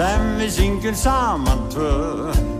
sem við syngjum saman tvö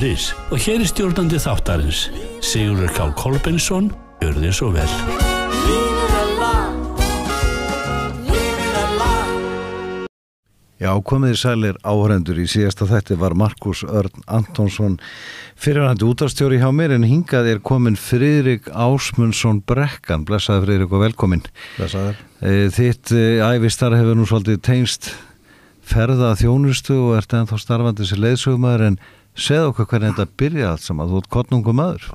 hótelbókunu.is og hér er stjórnandi þáttarins Sigurður K. Kolbensson Gjör þið svo vel Já, komið í sælir áhrendur í síðasta þætti var Markus Örn Antonsson fyrirhandi útastjóri hjá mér en hingað er komin Friðrik Ásmundsson Brekkan, blessaði Friðrik og velkomin. Blessaður. Eh, Þitt eh, ævistar hefur nú svolítið tengst ferða þjónustu og ert ennþá starfandi sér leiðsögumæður en segð okkur hvernig þetta byrja allt saman, þú ert kottnungum maður.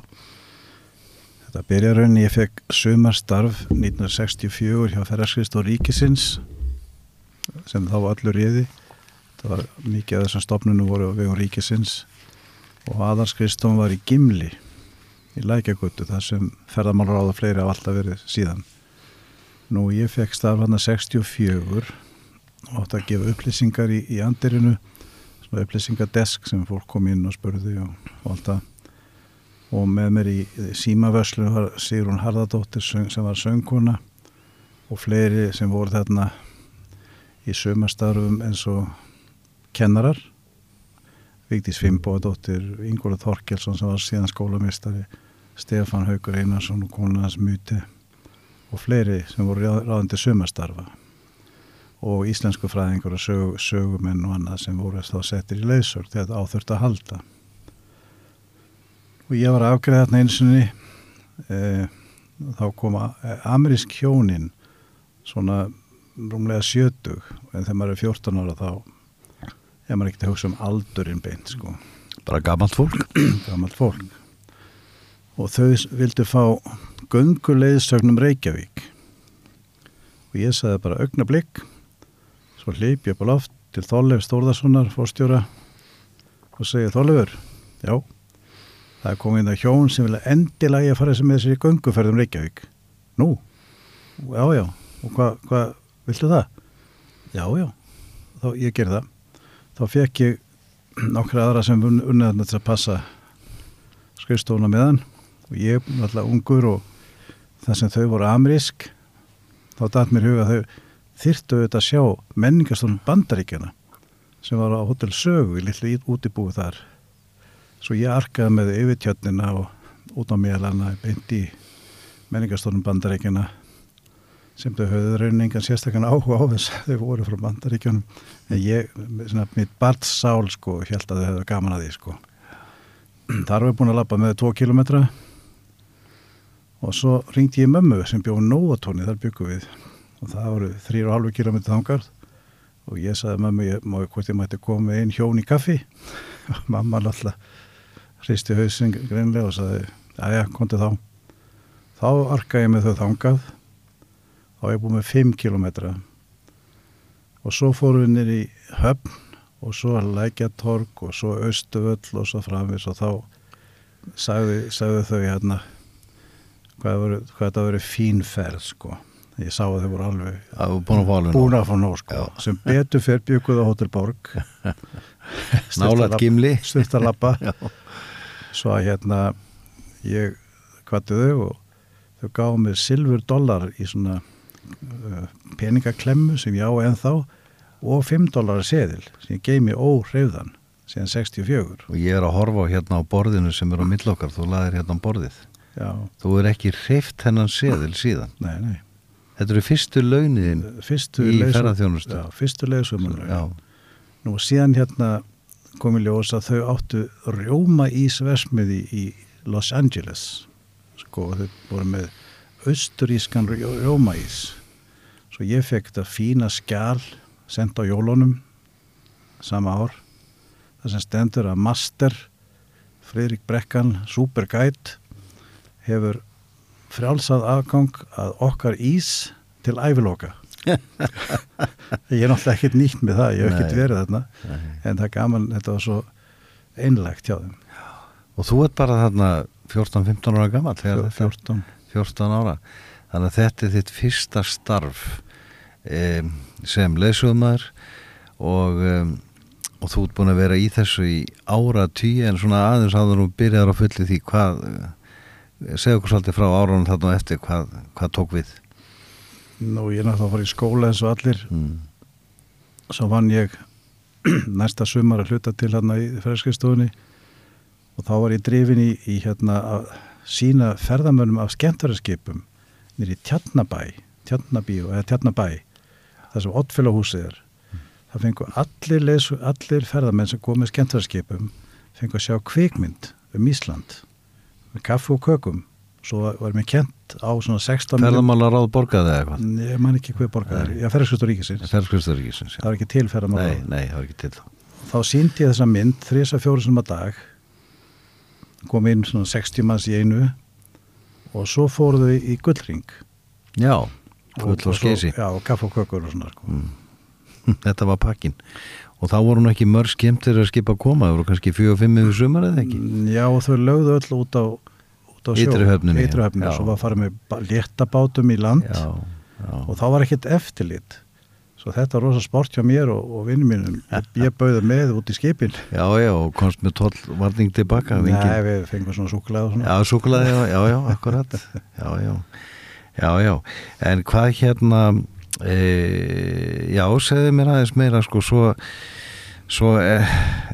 Þetta byrjar rauninni, ég fekk sumarstarf 1964 hjá Ferðarskriðstof Ríkisins sem þá var allur riði. Það var mikið af þessum stopnunum voru á vegum Ríkisins og aðarskriðstofn var í Gimli í Lækjagötu þar sem ferðarmálur áða fleiri af alltaf verið síðan. Nú ég fekk starf hann að 64 og átti að gefa upplýsingar í, í andirinu upplýsingadesk sem fólk kom inn og spurði og, og allt það. Og með mér í símavörslu var Sigrun Harðardóttir sem var söngkona og fleiri sem voru þarna í sömastarfum eins og kennarar. Vigdís Fimboðadóttir, Ingóla Þorkelsson sem var síðan skólamistari Stefán Haugur Einarsson og konunans Muti og fleiri sem voru ráð- ráðandi sömastarfa og íslensku fræðingur og sög, sögumenn og annað sem voru þá settir í þegar þetta áþurft að halda. Og ég var að afgreða þarna einu sinni e, þá koma amerísk hjónin svona rúmlega sjötug en þegar maður er 14 ára þá er maður ekkert að hugsa um aldurinn beint sko, Bara gamalt fólk. gammalt fólk. Og þau vildu fá gönguleiðsögnum Reykjavík. Og ég sagði bara augnablík svo hleyp ég upp á loft til Þorleif Stórðarssonar fórstjóra og segi Þorleifur, já það er komið inn að hjón sem vilja endilega að fara sem með sér í gönguferðum Reykjavík. Nú, já já. Og hvað, hva, viltu það? já já, þá ég ger það. Þá fekk ég nokkra aðra sem til að passa skrifstofuna með hann. Og ég alltaf ungur og það sem þau voru amerísk þá datt mér huga þau þyrftu auðvitað að sjá menningarstofnum bandaríkjana sem var á Hotel Sögu í litlu útibúi þar. Svo ég arkaði með yfir tjötnina og út á mélana beint í menningarstofnum bandaríkjana sem þau höfðu rauningan sérstakann áhuga á þess að þau voru frá bandaríkjunum. En ég, svona, mitt barns sál sko, held að þau hefðu gaman að því sko. Þar var ég búin að lappa með tvo kilometra og svo ringdi ég mömmu sem bjóð Nóatóni, þar byggum við og það voru þrýr og halvu kilometri þangar og ég sagði mömmu ég, má, hvort ég mætti koma með einn hjón í kaffi? Og mamma alltaf hristi hausinn greinlega og sagði aðja, komdu þá. Þá arka ég með þau þangað. Þá er ég búin með 5 kilometra og svo fórum við nýr í höfn og svo lækjatorg og svo austuvöll og svo framvis og þá sagði, sagði þau hérna hvað, hvað þetta verið fín ferð sko ég sá að þau voru alveg búin að fá nóg. sko sem betur fer bygguð á Hotel Borg Nálægt gimli. styrtalappa Já. svo að hérna ég kvatti þau og þau gáðu mér silfur dólar í svona uh, peningaklemmu sem ég á ennþá og 5 dólar seðil sem ég geimi óhreyfðan síðan 64 Og ég er að horfa hérna á borðinu sem er á millokkar, þú laðir hérna á borðið. já, Þú er ekki hreift hennan seðil síðan. nei, nei Þetta eru fyrstu launiðin fyrstu í ferðarþjónustu. já, fyrstu Já, Nú síðan hérna kom í ljós að þau áttu rjóma ísversmiði í Los Angeles. Sko þau voru með austurískan rjó- rjóma ís svo ég fekk þetta fína skjál sendt á jólunum sama ár. Það sem stendur að Master Fridrik Brekkan Superguide hefur frjálsað afgang að okkar ís til æviloka. Ég er náttúrulega ekkert nýtt með það, ég hef ekkert Nei. verið þarna en það er gaman, þetta var svo einlægt hjá þeim. Og þú ert bara þarna 14-15 ára gammal þegar þetta 14 14 ára. Þannig að þetta er þitt fyrsta starf um, sem leysumar og, um, og þú ert búin að vera í þessu í ára tíu en svona aðeins áður og byrjaður á fulli því hvað segja okkur svolítið frá árunum þarna á eftir hvað, hvað tók við? Nú, ég er náttúrulega að fara í skóla eins og allir. Mm. svo vann ég næsta sumar að hluta til hérna í ferðarskristofunni og þá var ég drifin í, í hérna að sína ferðamönnum af skemmtverðarskipum nýri Tjarnabæ Tjarnabíu, eða Tjarnabæ það sem Oddfélaghúsið er. Það fengu allir, allir ferðamenn sem komið skemmtverðarskipum fengu að sjá kvikmynd um Ísland með kaffu og kökum. Svo var, mér kent á svona 16 Ferðamála ráð borgaði eða eitthvað? Ég man ekki hvað borgaði já ferðarskristur ríkisins. Ferðskristur ríkisins það var ekki til ferðamála Nei, nei, það var ekki til þá. Þá síndi ég þessa mynd þrisa fjóru sem að dag. Kom inn svona 60 manns í einu. Og svo fóruðu í gullring. Já, og, full og skesi já, og kaff og kökur og svona sko. Þetta var pakkin og þá voru nú ekki mörg skemmtir að skipa að koma það voru kannski 4-5 yfir sumar eða ekki? Já og þau lögðu öll út á, út á sjó. Já. og svo var farið með léttabátum í land. Já, já. Og þá var ekkert eftirlit. Svo þetta var rosa sport hjá mér og, og vinnum mínum. Ég bauði með út í skipin. Já, já, og komst með tollvarning tilbaka Nei, engin... við fengum svona súkulega og svona. Já, súkulaði, já, já, já, akkurat. Já, já, já, já. En hvað hérna e, Já, segðu mér aðeins meira sko, svo svo e,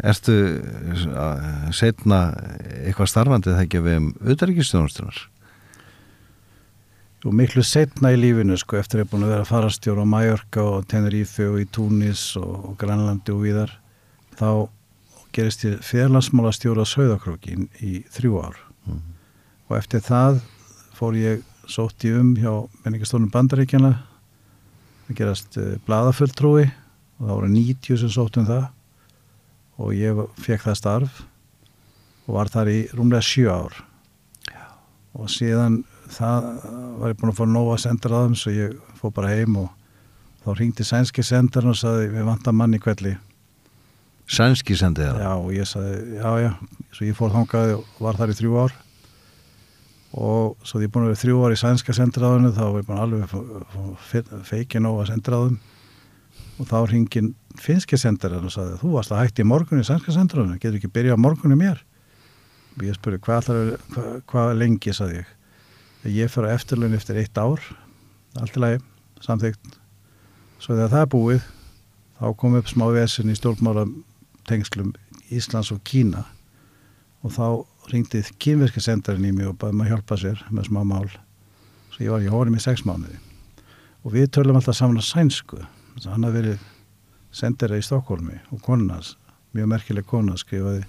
ertu setna eitthvað starfandi ekki við um auðaríkistjónustunar og miklu setna í lífinu sko eftir að ég er búin að vera farastjóra á Mallorca og Tenerife og í Túnis og, og Grænlandi og víðar þá gerist ég fjarlansmála stjóra Söðakróki í, í þrjú ár. Og eftir það fór ég sótt í um hjá menningastónum Bandaríkjana að gerast uh, bladafulltrúi og það voru 90 sem sótt um það. Og ég fekk það starf. Og var þar í rúmlega sjö ár. Og síðan það var ég búin að fá nóga sendur að þeim svo ég fór bara heim og þá ringdi sænski sendarinn og saði við vantar mann í kvelli Sænski sendi það já og ég saði já já. Svo ég fór þangað og var þar í þrjú ár og svo því ég búin að vera þrjú ár í sænska sendiráðinu þá var ég búin alveg að feikin nóga sendiráðum. Og þá ringin finski sendarinn og saði þú varst að hætti í morgun í sænska sendiráðinu getur ekki byrjað á morgun í mér? Og ég spurði hvað, hvað, hvað lengi? saði ég. Ég fyrir eftirlun eftir eitt ár allt í lagi, samþygt svo þegar það er búið þá kom upp smá vesin í stjórnmála tengslum Íslands og Kína. Og þá ringdi kynverska sendarinn í mig og baði maður að hjálpa sér með smá mál. Svo ég var í hórum í sex mánuði. Og við tölum alltaf saman á sænsku. Þess að hann hafði verið sendera í Stokkólmi og konas, mjög merkileg kona skrifaði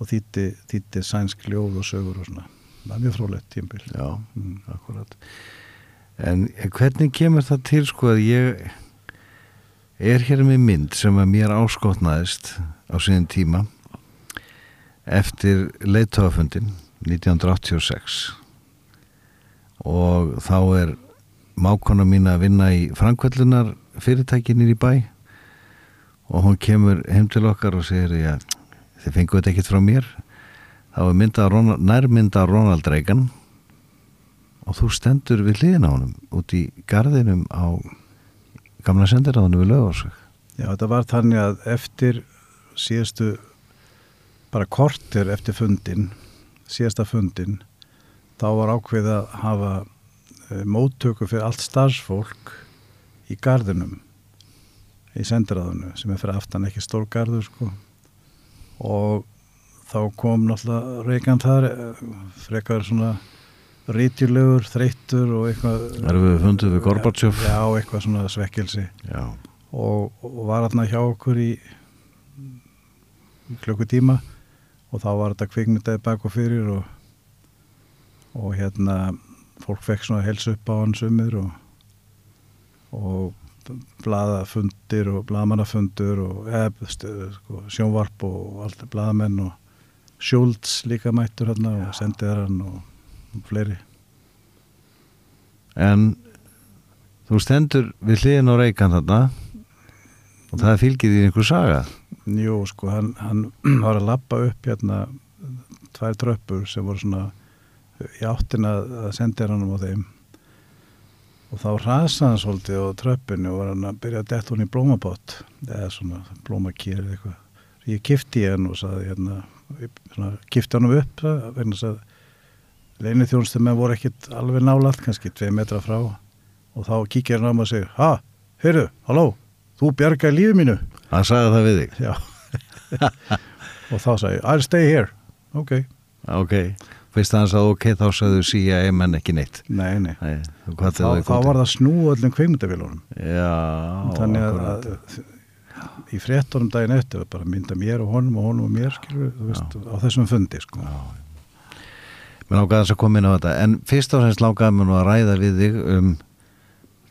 og þýtti, þýtti sænsk ljóð og sögur og svona. Það er mjög frólægt tímbil Já, Mm. akkurat. En hvernig kemur það til sko að ég er hér með mynd sem að mér áskotnaðist á síðan tíma eftir leiðtóafundin 1986 og þá er mákona mín að vinna í framkvællunar fyrirtækinir í bæ. Og hún kemur heim til okkar og segir já, þið fenguðu þetta ekkert frá mér. Þá er mynda Ronald, nærmynda Ronald Reagan. Og þú stendur við hliðina á honum út í garðinum á gamla sendiráðinu við lögásök Já, þetta var þannig að eftir síðastu bara kortir eftir fundin síðasta fundin þá var ákveð að hafa e, móttöku fyrir allt starfsfólk í garðinum í sendiráðinu sem er fyrir aftan ekki stór garður sko. Og þá kom náttúrulega Reykján þar eh, frekar svona rítjulegur, þreyttur og eitthvað erum við fundið við Gorbachev. Já, eitthvað svona svekkelsi. Og, og var hérna hjá okkur í, í klukkutíma og þá var þetta kvikmyndaði bak og fyrir og, og hérna fólk fekk svona hels upp á hann sumir og, og bladafundir og bladamannafundur og eða, stu- sko, sjónvarp og allt bladamenn og Schultz líka mættur hérna og sendiðar hann og, fleiri. En þú stendur við hliðin á reikan þarna og það fylgir í einhver saga Jú, sko, hann, hann var að lappa upp hérna tvær tröppur sem voru svona í áttina að sendir hann á þeim. Og þá rasaði hann svolítið á tröppinu og var hann að byrja að detta hún í blómabott eða svona blómakýr eða eitthvað. Ég kifti hann og saði hérna kifti hann upp vegna að leini þjónustu með voru ekkit alveg nálat, kannski tvei metra frá. Og þá kíkir hann á mig og segir ha, heyrðu, halló, þú bjargaði lífið mínu hann sagði það við þig. Og þá sagði ég, I'll stay here. Ok, ok, fyrst að hann sagði ok þá sagðu síja menn ekki neitt. Nei, nei. Nei, hvað Þá, þá var það snú öllum kveimundavélunum já, Þannig að, að í fréttunum daginn eftir bara mynda mér og honum og honum og mér skilur, veist, á þessum fundi sko. Mér langaði þess að koma inn á þetta. En fyrst og fremst langaði mér nú að ræða við þig um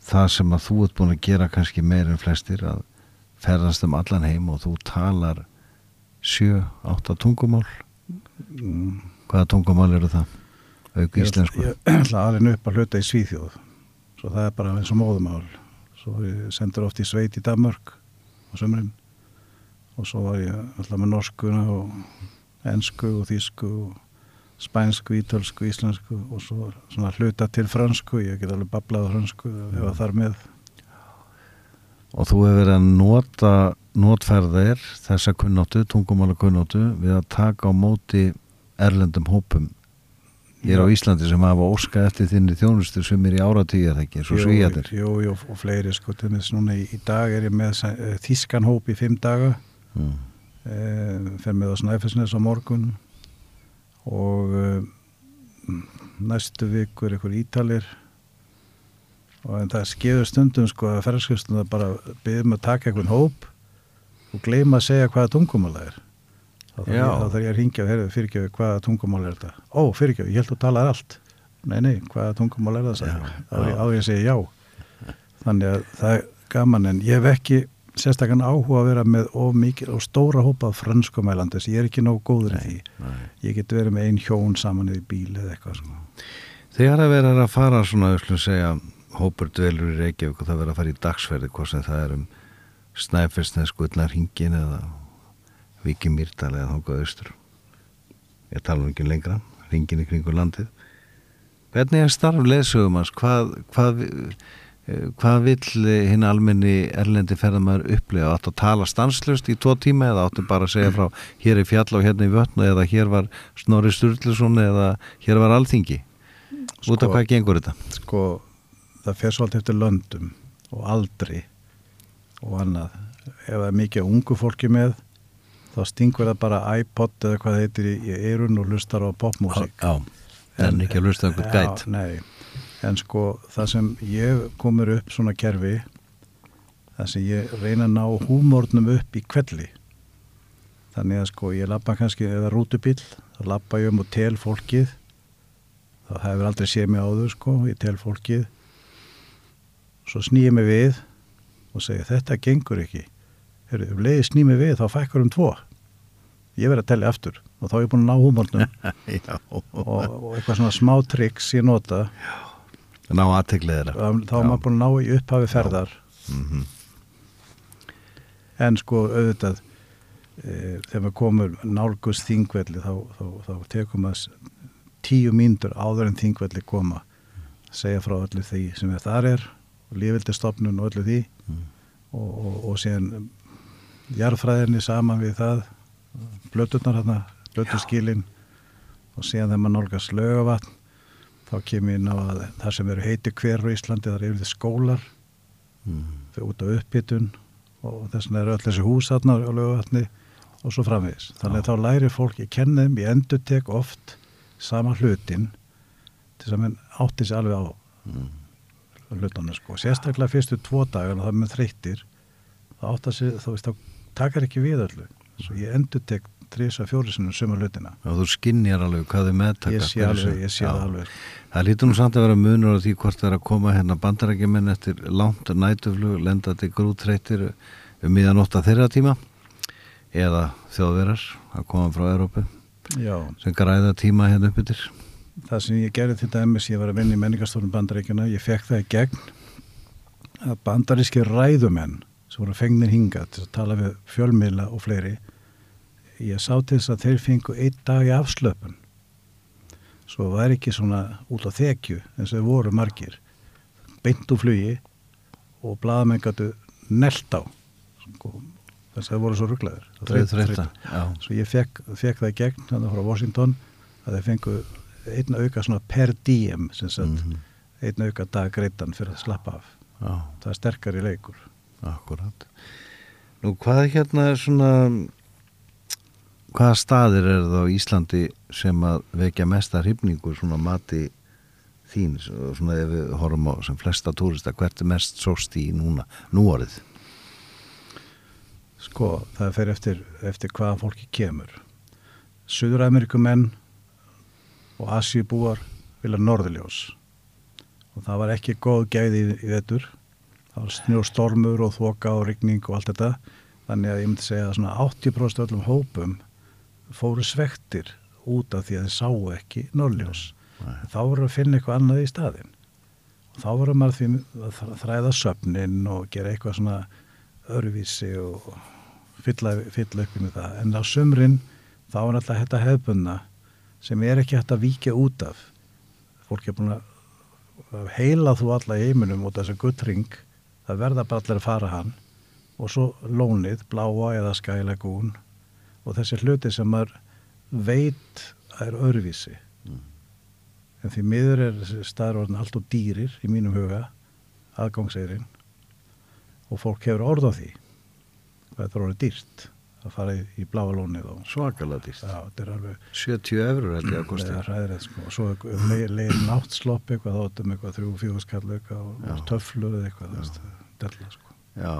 það sem að þú ert búin að gera kannski meir en flestir að ferðast um allan heim og þú talar sjö, átta tungumál. Mm. hvaða tungumál eru það? auk íslensku? Ég ætla alveg upp að hluta í Svíþjóð. Svo það er bara eins og móðumál svo ég sendur oft í sveit í Danmörk á sömurinn og svo var ég alltaf með norskuna og ensku og þísku og spænsku, ítölsku, íslensku og svo svona hluta til fransku. Ég get alveg bablað fransku ef það þar með og þú hefur verið að nota notferðir þessa kunnáttu, tungumála kunnáttu við að taka á móti erlendum hópum Ég er á Íslandi sem hafa óska eftir þinni þjónustu sem er í eða ekki, svo svíjarnir. Jú, jú, og fleiri sko, til þess núna í, í dag er ég með uh, þískan hóp í fimm daga Mm. uh, fer með á Snæfellsnes á morgun og uh, næstu vikur ykkur ítalir og það skeður stundum sko að ferðarskjöfstun það bara byrðum að taka einhvern hóp og gleyma að segja hvaða tungumál það er. Þá þarf ég, þá þarf ég að ringja og herðu fyrirgjöfu hvaða tungumál er þetta? Ó fyrirgjöfu, ég held að þú talar allt. Nei nei, hvaða tungumál er það þá er ég- að segja já. Þannig að það er gaman en ég hef ekki sérstakann áhuga að vera með of mikil og stóra hópa franskumælandis, ég er ekki nóg góður í því. Nei. ég get verið með ein hjón saman í bíl eða eitthvað sko. Þegar að vera að fara svona, hópur dvelur í Reykjavík og það vera að fara í dagsferði, hvað sem það er um Snæfellsnes, Guðnar Hingin eða Viki Mýrdal eða þangað austur. Ég tala nú ekki um lengra, Hingin í kringu landið. Hvernig er starf leðsögumans? Hvað, hvað, eh, hvað vill hinn almenni erlendi ferðamæður upplifa? Áttu að tala stanslust í tvo tíma eða áttu bara að segja frá hér er fjall og hérna í vötnu eða hér var Snorri Sturluson eða hér var Alþingi? Út af Sko- hvað gengur þetta? sko, það fer svolítið eftir löndum og aldri og annað. Ef það er mikið ungu fólki með þá stingur það bara iPod eða hvað það heitir í, í eirun og hlustar á popmúsík Já, en ekki að lusta einhvern gæt. Já, nei, en sko það sem ég komur upp svona kerfi það sem ég reyna að ná húmórnum upp í kvelli þannig að sko ég lappa kannski eða rútubíl, þá lappa ég um og tel fólkið. Þá hefur aldrei séð mig áður sko, ég tel fólkið svo snýið mig við og segja þetta gengur ekki. Heru, ef leiði snýið mig við þá fækkar um tvo. Ég verð að telja aftur og þá er ég búin að ná húmórnum Já, og, og eitthvað svona smá triks ég nota. Ná aðteglið þeirra. þá er maður búin að ná í upphafi ferðar. Mhm. en sko auðvitað e, þegar maður komur nálgust þingvelli þá, þá, þá tekum maður tíu mínútur áður en þingvelli koma segja frá öllu því sem þar er lífildistofnun og öllu því. Og, og, og síðan jarðfræðinni saman við það blötunar hérna, blötuskilin og síðan þegar maður nálgast lögavatn þá kemur inn á að það sem eru heiti hver á Íslandi, það eru yfir skólar. Þau út á uppbytun og þess vegna eru öll þessi hús þarna á lögavatni og svo framvegis. Þannig að þá lærir fólk, ég kenni þeim, ég endur tek oft sama hlutin til þess að menn átti sér alveg á hlutunum sko. Sérstaklega fyrstu tvo dagar og það með þreyttir þá átti að sér, þá veist, þá takar ekki við öllu. Svo ég endur tek þrisa fjórisunum suma hlutina. Og þú skinnjar alveg hvað þið meðtaka. Ég sé alveg, ég sé það alveg. Það lítur nú samt að vera munur á því hvort það er að koma hérna bandarækjumenn eftir langt nætuflug, lenda til grútreittir um miðanótt að þeirra tíma eða þjóðverar að koma frá Európu sem græða tíma hérna upp yfir. Það sem ég gerði til dæmis, ég var að vinna í menningarstofnum bandaríkjuna, ég fekk það í gegn að bandaríski ræðumenn sem voru fengnir hingað til að tala við fjölmiðla og fleiri ég sá til þess að þeir fengu einn dag í afslöpun. Svo var ekki svona út á þekju eins og þeir voru margir. Beint úr flugi og blaðamenn gætu nelt á. Sko, þess að þeir voru svo rugglaður svo ég fekk, fekk það í gegn þannig frá Washington að þeir fengu einn auka svona per diem sem sagt, Mhm. einn auka dag greitan fyrir að slappa af Já, það er sterkari leikur akkurat. Nú, hvað hérna er svona, hvaða staðir er það á Íslandi sem að vekja mesta hrifningu svona mati þín, svona ef við horfum á sem flesta túrista, hvert er mest sóst í núna, núorið? sko það fer eftir, eftir hvaða fólki kemur Suður-Amerikumenn og Asjubúar vilja norðurljós. Og það var ekki góð gæði í, í vetur. Það var snjóstormur og þoka og rigning og allt þetta. Þannig að ég myndi segja að svona 80% öllum hópum fóru svektir út af því að þeir sáu ekki norðljós Nei. þá voru að finna eitthvað annað í staðinn. Og þá voru maður því að þræða söfnin og gera eitthvað svona öruvísi og fylla, fylla upp með það. En á sumrin þá er alltaf þetta hefbunna sem er ekki hægt að víkja út af. Fólk er búin að heila þú alla í heiminum út af þessa guttring það verða bara allir að fara hann. Og svo lónið, bláa eða skælagún og þessi hluti sem maður veit að er öruvísi en því miður er orðin allt og dýrir í mínum huga aðgangseirin og fólk hefur orð á því. Hvað þetta er orðið dýrt að fara í, í bláa lónið og Svakalega er alveg 70 eurur held ég að kosti. ræðrið sko. Og svo er leið, leið náttslopp eitthvað er eitthvað þrjú, fjóðu skall eitthvað og töflu eða eitthvað della sko. Já,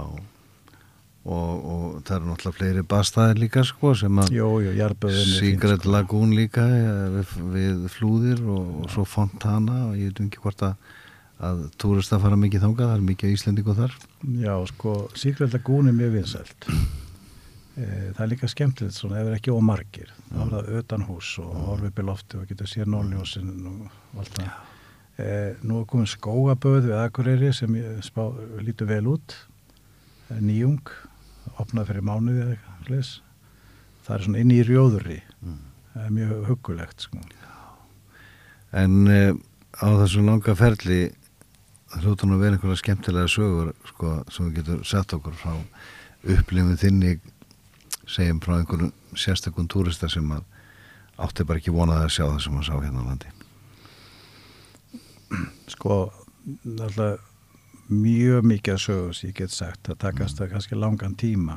og, og það eru náttúrulega fleiri bastaðir líka sko sem að jarböðin Sigret Lagoon líka við, við flúðir og, og svo Fontana og ég veit ekki hvort að að túrista fara mikið þangað, það er mikið Íslendingu þar. Já, sko, Sigrælla gún er mjög vinsælt. E, það er líka skemmtilegt svona ef það er ekki ómargir. þá er það utan hús og horfið upp í lofti og getur séð nóljósin og allt það. E, nú er komin skóaböð við Akureyri sem spá, lítur vel út. E, nýjung, opnað fyrir mánuði. Það er svona inn í rjóðurri. Það er mjög huggulegt, sko. en uh, á þessu langa ferli hljóta nú að vera einhverja skemmtilega sögur sko, sem getur sett okkur frá upplifum þinni segjum frá einhverjum sérstakun túrista sem að átti bara ekki vonað að sjá það sem að sá hérna á landi. Sko alltaf mjög mikið að sögur sem ég get sagt það takast það kannski langan tíma.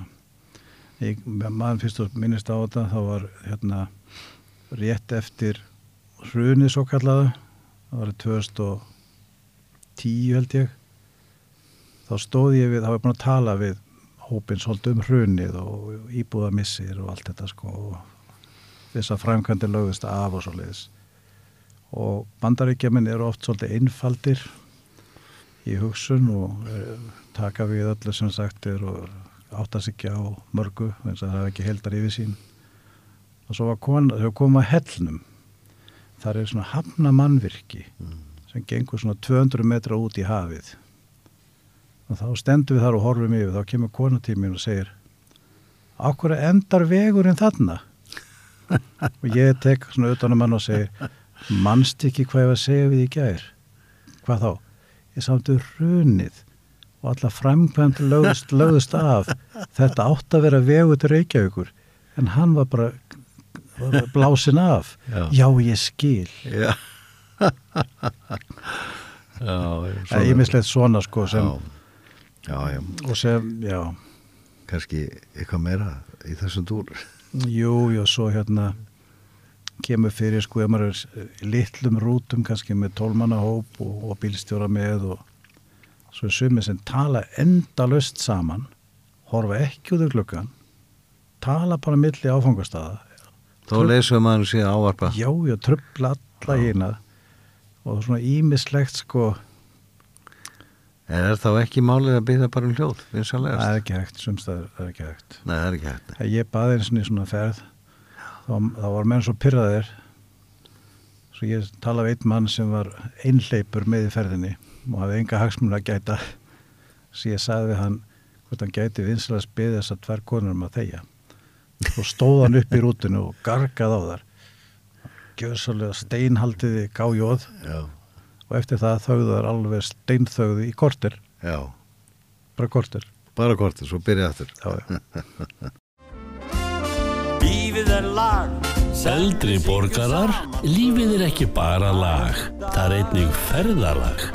Ég, maður fyrst og minnist á þetta þá var hérna rétt eftir hruni svo kallaða það var 2010 held ég. Þá stóð ég við, þá var ég búin að tala við hópin svolítið um hrunið og íbúðamissir og allt þetta sko og þess að framkvæmdi lögust af og svo leiðis og bandaríkjamin eru oft svolítið einfaldir í hugsun og er, taka við öllu sem sagt er og áttast ekki á mörgu eins að það er ekki heldar yfir sín. Og svo var kona, þau koma að hellnum. Þar er svona hafna mannvirki sem gengur svona 200 metra út í hafið og þá stendum við þar og horfum yfir. Þá kemur konatímin og segir Akkur endar vegurinn þarna? Og ég tek svona utanum hann og segir mannst ekki hvað ég var að segja við í gær? Hvað þá? Ég samtu runið og alla framkvæmt lögðust, lögðust af. Þetta átt að vera vegur til Reykjavíkur en hann var bara var blásin af. Já. já ég skil. Já. Já, það er mislegt svona sko sem, já, já, já, og sem, já. Kannski eitthvað meira í þessum túr jú, jú, svo hérna kemur fyrir sko ef maður er litlum rútum kannski með tólmanna hóp og, og bílstjóra með og svo er sumið sem tala endalust saman horfa ekki út af gluggan tala bara milli áfangastada Þá leysum maður sé ávarpa já, já, trubla alla hérna og svona ímislegt sko En er þá ekki málið að byggja bara um hljóð, það vinsalegast? er ekki hægt, sumstaður það er ekki hægt. Nei, það er ekki hægt. Ég baði eins og svona ferð þá, þá var menn svo pyrraðir svo ég tala við einn mann sem var einleipur með í ferðinni og hafði enga hagsmun að gæta. Sem ég sagði við hann hvort hann gæti vinsilega beðið þessar tvær konur um að þegja. Og stóð hann upp í rútinu og gargað á þar gjössalega steinhaldiði gájóð. Já, og eftir það þauðu þar alveg steinþauðu í kortir, já, bara kortir bara kortið, svo byrja aftur. já, já. Lífið er lag. Eldri borgarar, lífið er ekki bara lag, það er einnig ferðalag.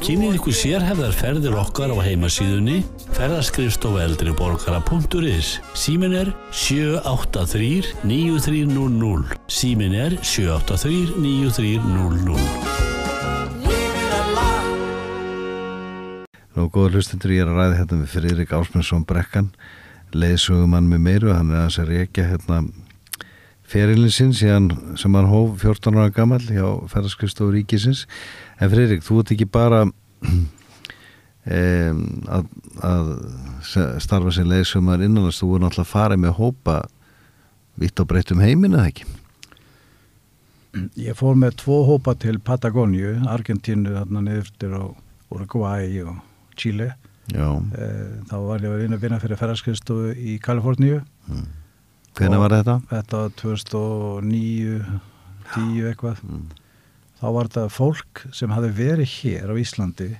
Kynnið ykkur sérhefðar ferðir okkar á heimasíðunni ferðaskrifstof eldriborgara.is Símin er 783 9300 Símin er 783 9300 Nú, góður hlustendur, ég er að ræða hérna með Friðrik Ásmundsson Brekkan, leiðsugumann með meiru, hann er að sér reykja hérna ferilin sinn síðan sem hann hóf 14 ára gammal hjá ferðarskristofu ríkisins. En Friðrik, þú ert ekki bara um, að, að starfa sem leiðsugumar innanast, þú er náttúrulega að fara með hópa vitt og breytt um heiminu, eða ekki? ég fór með tvo hópa til Patagóniu, Argentínu þarna niður til á Uruguay og Chile. Eh, þá var ég að vinna, fyrir ferðarskristofu í Kaliforníu. Hvenær Og- var þetta? þetta var 2009 10 eitthvað. Þá var þetta fólk sem hafi verið hér á Íslandi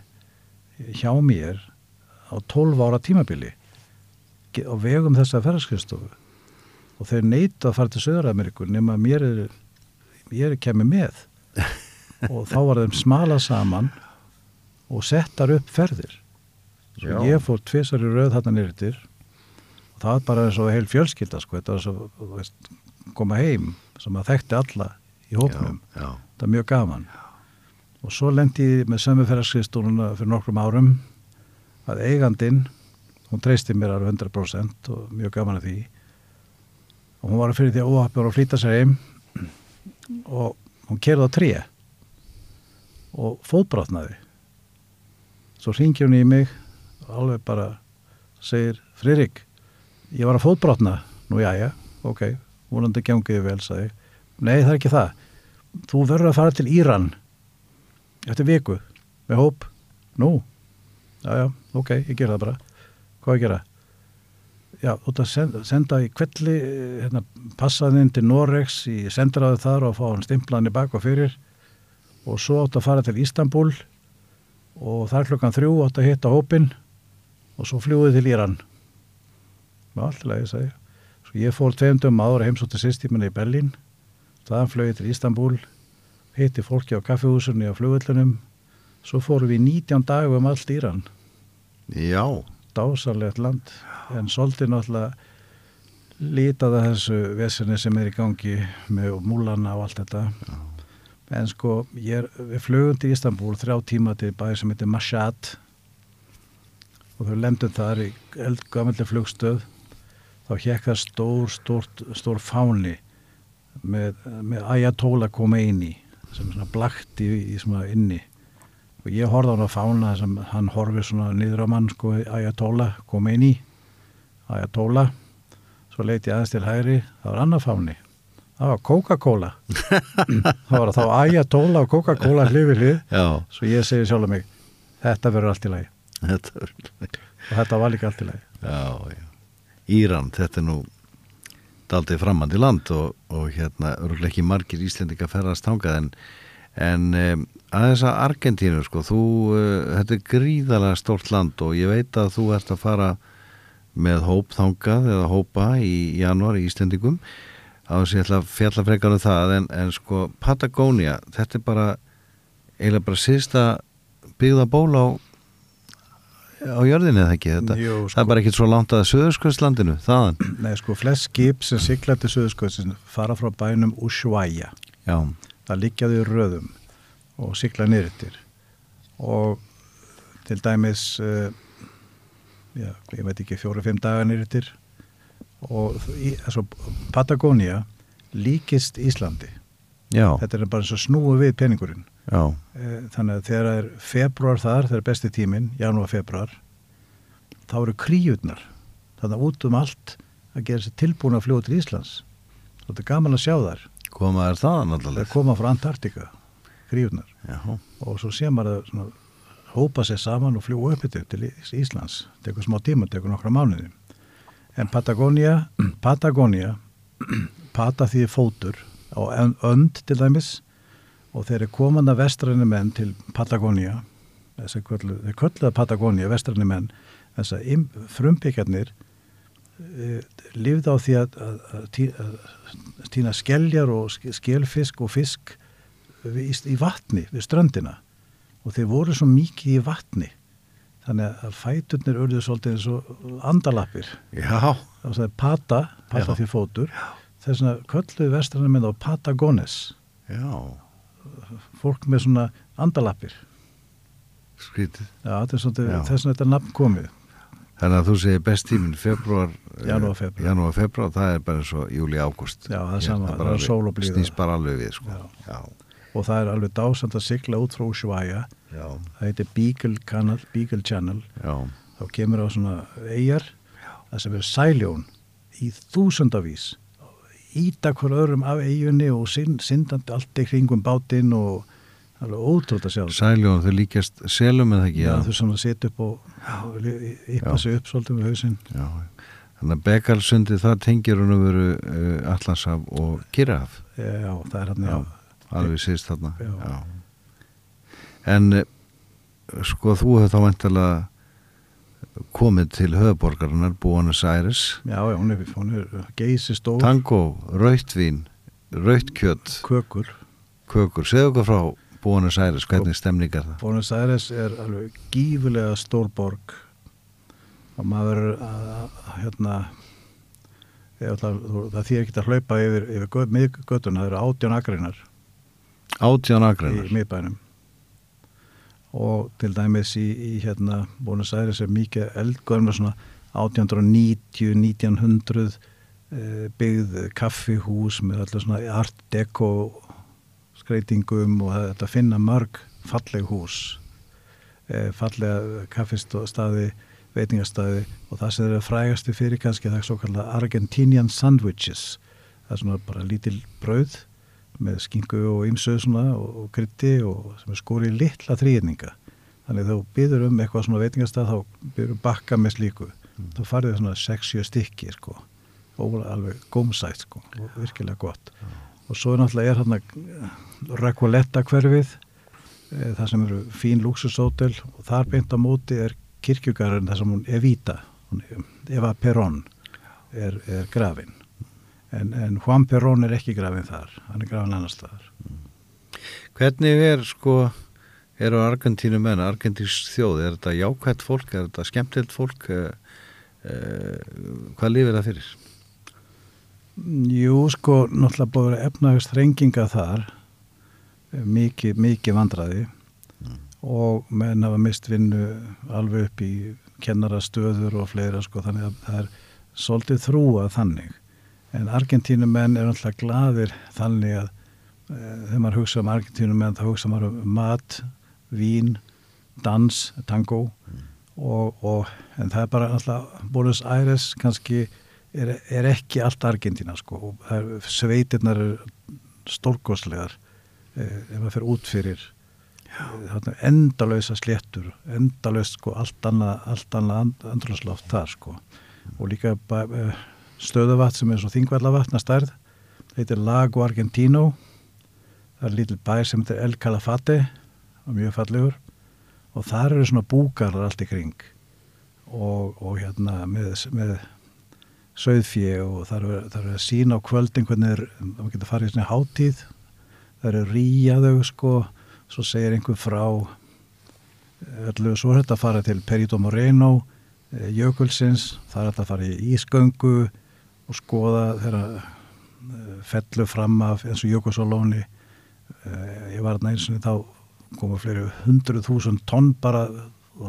hjá mér á 12 ára tímabili á vegum þessa ferðarskristofu og þeir neita að fara til Söður-Ameríku nema mér er er kemur með. Og þá var þeim smala saman og settar upp ferðir. Svo ég fór tvisar í röð þarna nýrtir og það var bara eins og heil fjölskylda sko, þetta var svo veist, koma heim sem að þekkti alla í hópnum. Já, já, það er mjög gaman. Og svo lendi ég með sömufæraskriðstúruna fyrir nokkrum árum. Að eigandinn hún treysti mér alveg 100% og mjög gaman að því. Og hún var fyrir því að óhappur að flýta sér heim. Og hún kerði á tré. Og fótbrotnaði. Svo ringir hún í mig alveg bara segir Fririk, ég var að fótbrotna. Nú já já, ok, vonandi gengiði vel sagði, nei það er ekki það. Þú verður að fara til Íran eftir viku með hóp, nú? Já já, ok, ég gera það bara. Hvað ég gera? Já, þú ert að senda, senda í kvelli hérna, passaðinn til Norex í sendiráðu þar og fá hann stimplaðin í bak og fyrir. Og svo átt að fara til Istanbul og þar klukkan þrjú átt að hitta hópin og svo fljúið til Íran. Og allt í lagi, sagði ég. Svo ég fór tveimdum áður að heimsótti sýstíminni í Berlín. Þaðan flög ég til Istanbul hitti fólki á kaffihúsunni á flugvöllunum svo fórum við 19 dagum um allt Íran. Já, dásalegt land en svolítið náttúrulega lítaða þessu vesinni sem er í gangi með múlana og allt þetta. En sko ég við flugum til Istanbul þrjá tíma til bæði sem heitir Mashhad og þau lendum þar í eldgammalli flugstöð. Þá hjekk það stór, stór, stór fáni með, með Ayatollah Khomeini sem er svona blakt í, í svona inni. Og ég horfði á hann á fána sem hann horfið svona niður á mann sko Ayatollah Khomeini Ayatollah. Svo leiti aðeins til hægri það var annar fáni. Það var Coca-Cola. Það var þá Ayatollah og Coca-Cola hlifið hlið. Svo ég segi sjálf mig þetta verður allt í lagi þetta er og þetta var líka allt í lagi. Íran, þetta er nú daldið framandi land og, og hérna örgulega ekki margir Íslendinga ferðast þangað en, en um, aðeins að Argentínu sko, þú, uh, þetta er gríðalega stórt land og ég veit að þú ert að fara með hóp þangað eða hópa í januar í Íslendingum. Á þess að ég ætla að fjalla frekar um það en, en sko Patagonia, þetta er bara eiginlega bara síðsta byggða ból á á jörðinni eða ekki? Þetta, Jú, það er bara ekkert svo langt að Suðurskvöldslandinu, þaðan? Nei, sko, flest skip sem sigla til Suðurskvöldsin fara frá bænum Ushuaia. Já, það liggjaðu í röðum og sigla niðurittir og til dæmis uh, já, ég veit ekki fjóru-fimm daga niðurittir og í, altså, Patagonia líkist Íslandi. Já, þetta er bara eins og snúu við peningurinn já. Eh, þannig að þegar það er februar þar, þegar er besti tíminn, janúar, februar þá eru kríutnar þannig að út um allt að gera sér tilbúin að fljóða til Íslands. Þetta er gaman að sjá þar koma þaðan það allavega koma frá Antartika kríutnar og svo sé maður það svona hópa sér saman og fljúa upp til Ís- Íslands. Tekur smá tíma, tekur nokkra mánuði. En Patagonia Patagonia pata því fótur á ön- önd til dæmis og þeir eru komanda vestræni menn til Patagonia þessi köllu, þeir kölluða Patagonia vestræni menn þess að frumbyggjarnir e, lifði á því að, að, að, að týna skeljar og sk- skelfisk og fisk í, í vatni við ströndina. Og þeir voru svo mikið í vatni þannig að fæturnir urðu svolítið eins og andalappir. Já, og það er pata, pata Já. því fótur. Þess að kölluðu vestrannar með á Patagones. Já, fólk með svona andalappir skrítið. Já, er þess að þetta er nafn komið Þannig að þú segir best tíminn februar, Janúar, febrúar. janúar, februar, það er bara eins og júli, ágúst. Já, það er sama, það er sól og blíða. Snýst bara alveg við, sko. Já. Já, og það er alveg dásand að sigla út frá já, það heitir Beagle Channel, Beagle Channel já, þá kemur á svona eigjar það sem er sæljón í þúsundavís íta hver öðrum af eigjunni og syndandi allt í kringum bátinn og alveg ótrúld að sjá þetta. Sæljón, þau líkjast selum eða ekki, Já, já. þau svona setja upp og, yppa Já. sig upp svolítið með hausinn já. Þannig að Bekalsundi það tengir hún að veru uh, Allanshaf og Kirrahaf. Já, það er hann, já, alveg síðst þarna. Já. En uh, sko þú hefur þá vantilega komið til höfuborgarinnar Buenos Aires, já, já, hún er, er geysi stór tango, rautvín, rautkjöt, kökur. Kökur. Segðu okkur frá Buenos Aires, hvernig stemning er það? Buenos Aires er alveg gífulega stór borg. Og maður að, að hérna ætla, það þýr ekki að hlaupa yfir, yfir miðgötuna, það eru átján akreinar. Átján í agreinar. miðbænum og til dæmis í, í hérna Buenos Aires er mikið eldgörnum svona 1890, 1900 eh, byggð kaffihús með allir svona art deco skreitingum og að finna mörg falleg hús eh, fallega kaffiststaði veitingastæði og það sem er frægasti fyrir kannski það er svo kallar Argentinian sandwiches. Það er svona bara lítil brauð með skingu og ymsu og, krytti og sem er skórið litla þrýðninga þannig að þú byður um eitthvað svona veitingastæð þá byður um bakka með slíku. Þá farið það svona 6-7 stykki sko. Og alveg gómsætt sko og virkilega gott. Og svo er náttúrulega er hérna Recoletta hverfið e, það sem eru fín luxushótel og þar beint á móti er kirkjugarinn þar sem hún Evita hún, Eva Perón er, er grafin en, en Juan Perón er ekki grafin þar hann er grafin annar staðar. Hvernig er sko, eru Argentínu menn, argentísk þjóð, er þetta jákvætt fólk, er þetta skemmtilt fólk, uh, uh, hvað lifir það fyrir? Jú, sko, náttúrulega búið efnagast þrenginga þar eh, mikið, mikið vandraði og menn hafa mist vinnu alveg upp í kennarastöður og fleira, sko, þannig að það er svolítið þrúað þannig en Argentínumenn er náttúrulega gladir þannig að e, þegar maður hugsa um Argentínumenn þá hugsa maður um mat, vín dans, tango og, og en það er bara náttúrulega Buenos Aires kannski er, er ekki allt Argentina sko. Er, sveitirnar er stórkoslegar eh, ef maður fer út fyrir þarna endalösa sléttur endalöst sko allt annað, allt annað and, andrúsloft þar sko. Og líka ba- stöðuvatn sem er svo þingvallavatn að stærð. Heitir Lago Argentino. Það er lítil bær sem heitir El Calafate og mjög fallegur. Og þar eru svona búkarar allt í kring. Og, og hérna með, með söðfjö og þar er, þar er að sína á kvöldin hvernig er, það getur farið í svona hátíð. Það eru ríjaðau sko. Svo segir einhver frá öllu svo er þetta að fara til Perito Moreno eh, Jökulsins, það er þetta að fara í Ísgöngu og skoða þeirra eh, fellu fram af eins og Jökulsálóni eh, ég var þarna eins og þá komu fleiri hundruð þúsund tonn bara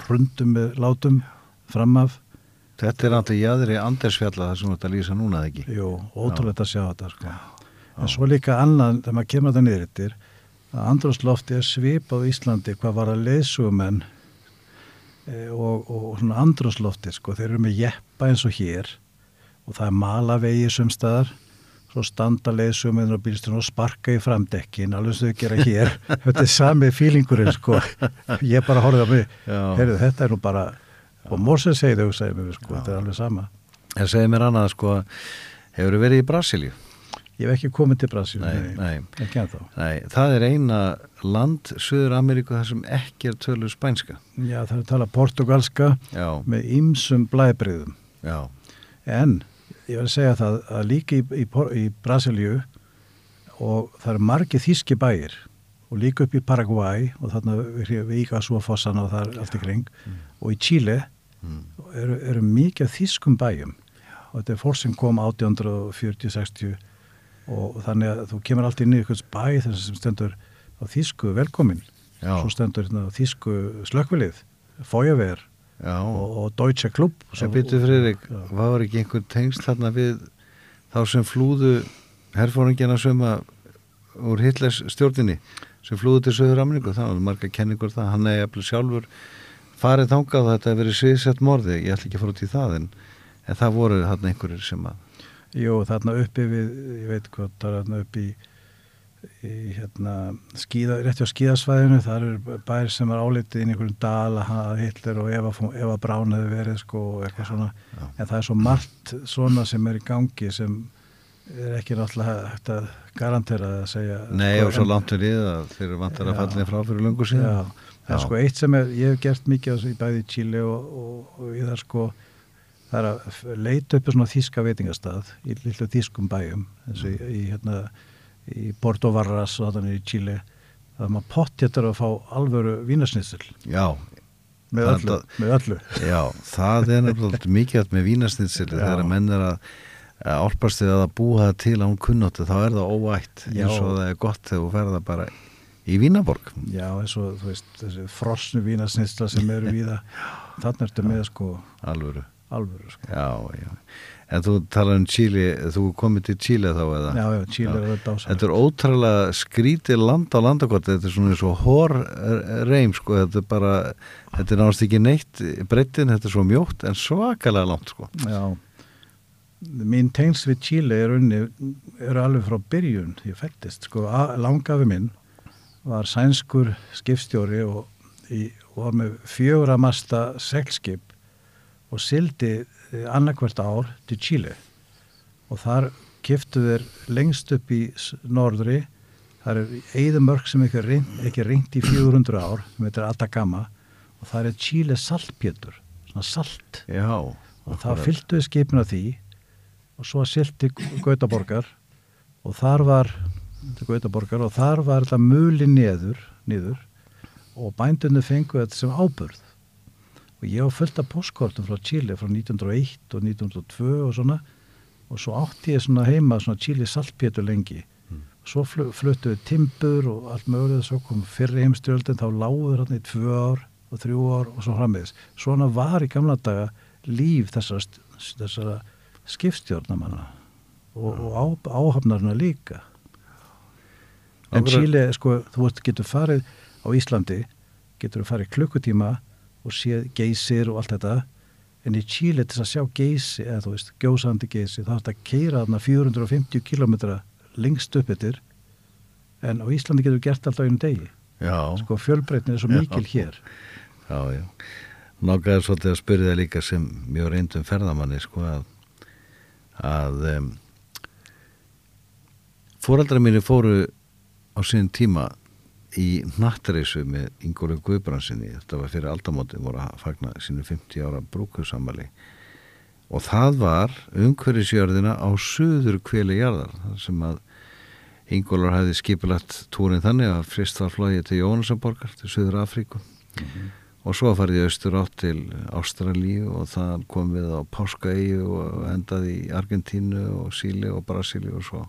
rundum með látum fram af. Þetta er náttúrulega jáðri Andersfjalla það sem þetta lýsa núna eða ekki. Jú, ótrúlega að sjá þetta sko. En svo líka annað, þegar maður kemur þetta niður yttir, að andrúslofti er svipað á Íslandi hvað var að leysumenn e, og, og svona andrúslofti sko, þeir eru með jeppa eins og hér og það er malavegi sumstaðar, svo standa leiðsuminn og bílsturinn og sparka í framdekkin alveg sem þau gera hér. Þetta er sami fílingurinn sko. Ég bara horfði á mig, Já. heyrðu þetta er nú bara og Morsen segið þau segið mér sko, þetta er alveg sama. Það segir mér annað sko, hefur verið í Brasilíu? ég hef ekki komið til Brasil Nei, nei. ekki að þá Nei, það er eina land Suður Ameríku þar sem ekki er tölu spænska. já það er að tala portugalska Já, með ýmsum blæbriðum já, En ég vil segja það að líka í, í, í Brasilíu og það eru margir þíski bæir og líka upp í Paraguay og þarna við við Ígasúafossana og það er allt í kring. Og í Chile eru, eru mikið þískum bæjum. Og þetta er fólk sem kom 1840-60 og þannig að þú kemur alltaf inn í einhvers bæ þess sem stendur á þísku velkomin Já. svo stendur hérna þísku slökkvilið fójaver. Og, og Deutsche Club Sem byrju Friðrik, var ekki einhver tengst þarna við þá sem flúðu herfóringina söma úr Hitlers stjórninni sem flúðu til Suður Ameríku, það var marga kenningur það, hann er jafnvel sjálfur farið þangað að þetta hefur verið sviðsett morði, ég ætla ekki að fara út í það en, en það voru þarna einhverjir sem að Jú, þarna uppi við, ég veit hvað, þarna uppi í, í hérna, skíða, rétt á skíðasvæðinu, þar er bær sem er álitið inn í einhverjum dal að hafa Hitler og Eva, Eva Braun hefði verið sko eitthvað svona, en það er svo margt svona sem er í gangi sem er ekki náttúrulega hægt að garantera að segja. Nei, sko, og svo langt er við að þeir eru vantar að Já. falla frá fyrir löngu Já, síðan. það er sko eitt sem er, ég hef gert mikið í bæði í Chile og, og, og ég þar sko, það er að leita upp svona þíska veitingastað í lillu þískum bæjum, eins og í, í hérna, í Porto Varras og þannig í Chile, er maður pottjættur að fá alvöru vínasnitzel Já, með öllu, það- með öllu. Já, það er nefnilega mikið hægt með vínasnitsili Já. þegar menn er að að álpast við að að búa það til án kunnóttu þá er það óvætt Já. eins og það er gott þegar þú ferða bara í Vínaborg Já, eins og þú veist, þessi frosnu vínasnitsla sem eru víða, þannig ertu með sko alvöru alvöru sko. Já, já En þú talar um Chile, þú er komið til Chile þá eða? Já, já, Chile er þetta ásæð. Þetta er ótrúlega skrítið land á landakort, þetta er svona eins og hór reym, sko, þetta er bara, þetta er náttúrulega ekki neitt breytin, þetta er svo mjótt en svakalega langt, sko. Já, mín tengsl við Chile er unni, eru alveg frá byrjun, ég fættist, sko, langafi minn var sænskur skipstjóri og, í, og var með fjögra masta seglskip og sildi annarkvært ár til Chile. Og þar kiftu þeir lengst upp í norðri, þar er eðumörk sem ekki reynt í 400 ár, sem heitir Atacama. Og þar er Chile saltpjötur, svona salt. Já. og það fylgdu við skipinu að því. Og svo silti Gautaborgar. Og þar var Gautaborgar og þar var þetta muli neður, niður. Og bændunni fengu þetta sem áburð og ég á fullt af postkortum frá Chile frá 1901 og 1902 og svona. Og svo átti ég svona heima svona Chile saltpétur lengi. Svo flu, fluttu við timbur og allt mögulega svo kom fyrri heimstjöldin þá lágur hann í tvö ár og þrjú ár og svo frammiðis svona var í gamla daga líf þessara, þessara skipstjórnamanna og, og á, áhafnarna líka. En Chile sko, þú veist, getur farið á Íslandi getur farið klukkutíma og séð geysir og allt þetta en í Chile til að sjá geysi eða þú veist, gjósandi geysi þá er þetta að keira þarna 450 kilometra lengst upp yfir en á Íslandi getur gert alltaf einu degi Já, sko fjölbreytni er svo Já. mikil hér já, já. Nágaði svolítið að spyrja það líka sem mjög reyndum ferðamanni, sko, að, að um, fóreldra mínu fóru á síðan tíma í nattarísu með Ingólu Guðbransinni, þetta var fyrir aldamóti, voru að fagna sínu 50 ára brúkusamali og það var umhverfisjörðina á suður kveli jarðar, sem að Ingólar hefði skipulagt túrin þannig að frist var flóið til Jónasamborgar til Suður Afríku. Og svo farið austur átt til Ástralíu og það kom við á Páskaeyju og endaði í Argentínu og Síli og Brasíli og svo,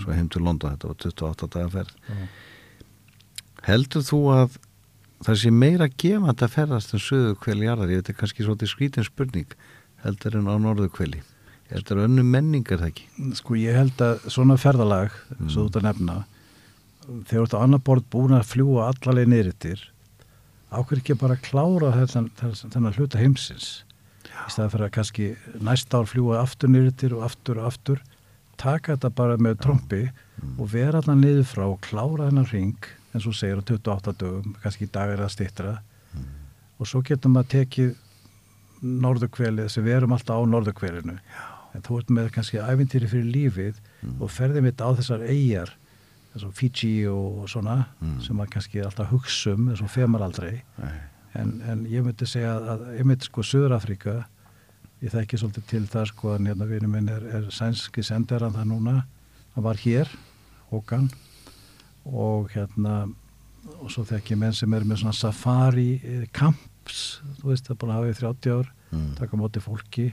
svo heim til London, þetta var 28 daga ferð. Já. Heldur þú að það sé meira gefand að ferðast en söðu kveli jarðar, ég veit kannski svolítið skrítin spurning. Heldur en á norðu kveli heldur önnu menningar það ekki? Sko ég held að svona ferðalag svo þú ert að nefna þegar þú ert á annar borð búin að fljúa allaleg nýrittir ákveð ekki bara að klára þennan, þennan hluta heimsins? Í staði fyrir að kannski næsta ár fljúa aftur nýrittir og aftur og aftur taka þetta bara með trombi og vera allan niður frá og klára þennan ring og þú segir á 28 dögum, kannski í dag er það stittra og svo getur maður tekið norðurkvelið sem við erum alltaf á norðurkvelinu en þú ert með kannski æfintýri fyrir lífið og ferðið mitt á þessar eigjar eins og Fiji og svona sem maður kannski alltaf að hugsa um eins og femar aldrei. En, en ég myndi segja að ég myndi sko Suður-Afrika ég þekki svolítið til það sko að hérna vinur minn er, er sænski senderan það núna. Hann var hér, Håkan og hérna og svo þekki ég menn sem er með svona safari eh, camps þú veist það er búin að hafa í 30 ár Mm. taka móti fólki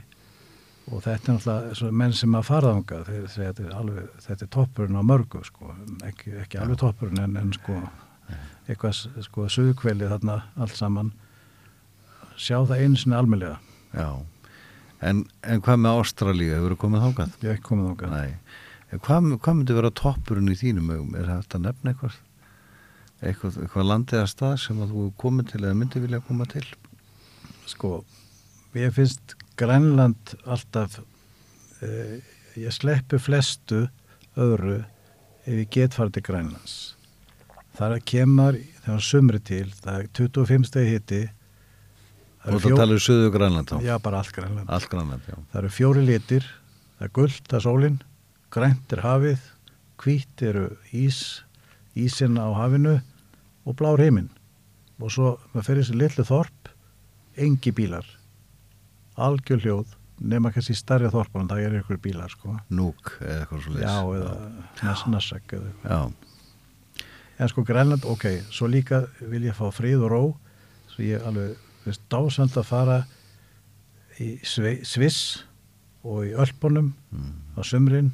og þetta er náttúrulega menn sem að segja þetta er alveg, þetta er toppurinn á mörgu sko, ekki, ekki alveg toppurinn en, en sko eitthvað sko suðkvelið þarna allt saman sjá það einu sinni almennlega Já. En, en hvað með Ástralíu? Hefur þú komið þákað? ég hef ekki komið þangað Nei. Hvað, hvað myndi vera toppurinn í þínum augum? Er hægt að nefna eitthvað? Eitthvað, eitthvað landið að stað sem að þú komið til eða myndi vilja koma til? sko, ég finnst Grænland alltaf eh, ég sleppu flestu öðru ef ég get farið til Grænlands þar kemur þegar sumri til, það er 25 stegi hitti Og það tala um Suðu Grænland þá? já, bara allt Grænland Allt Grænland, já. það eru fjóri litir það er gullt, það er sólin grænt er hafið, hvítt eru ís, ísinn á hafinu og blár heiminn og svo maður fer í þessi litlu þorp engi bílar. Algjör hljóð nema kannski stærri þorpan það er ykkur bílar sko. Núk eða eitthvað svo já eða nassak eða eitthvað. Já, en sko Grænland, ok, svo líka vil ég fá frið og ró svo ég alveg, veist, dásand að fara í Sviss og í Ölpunum á sumrin,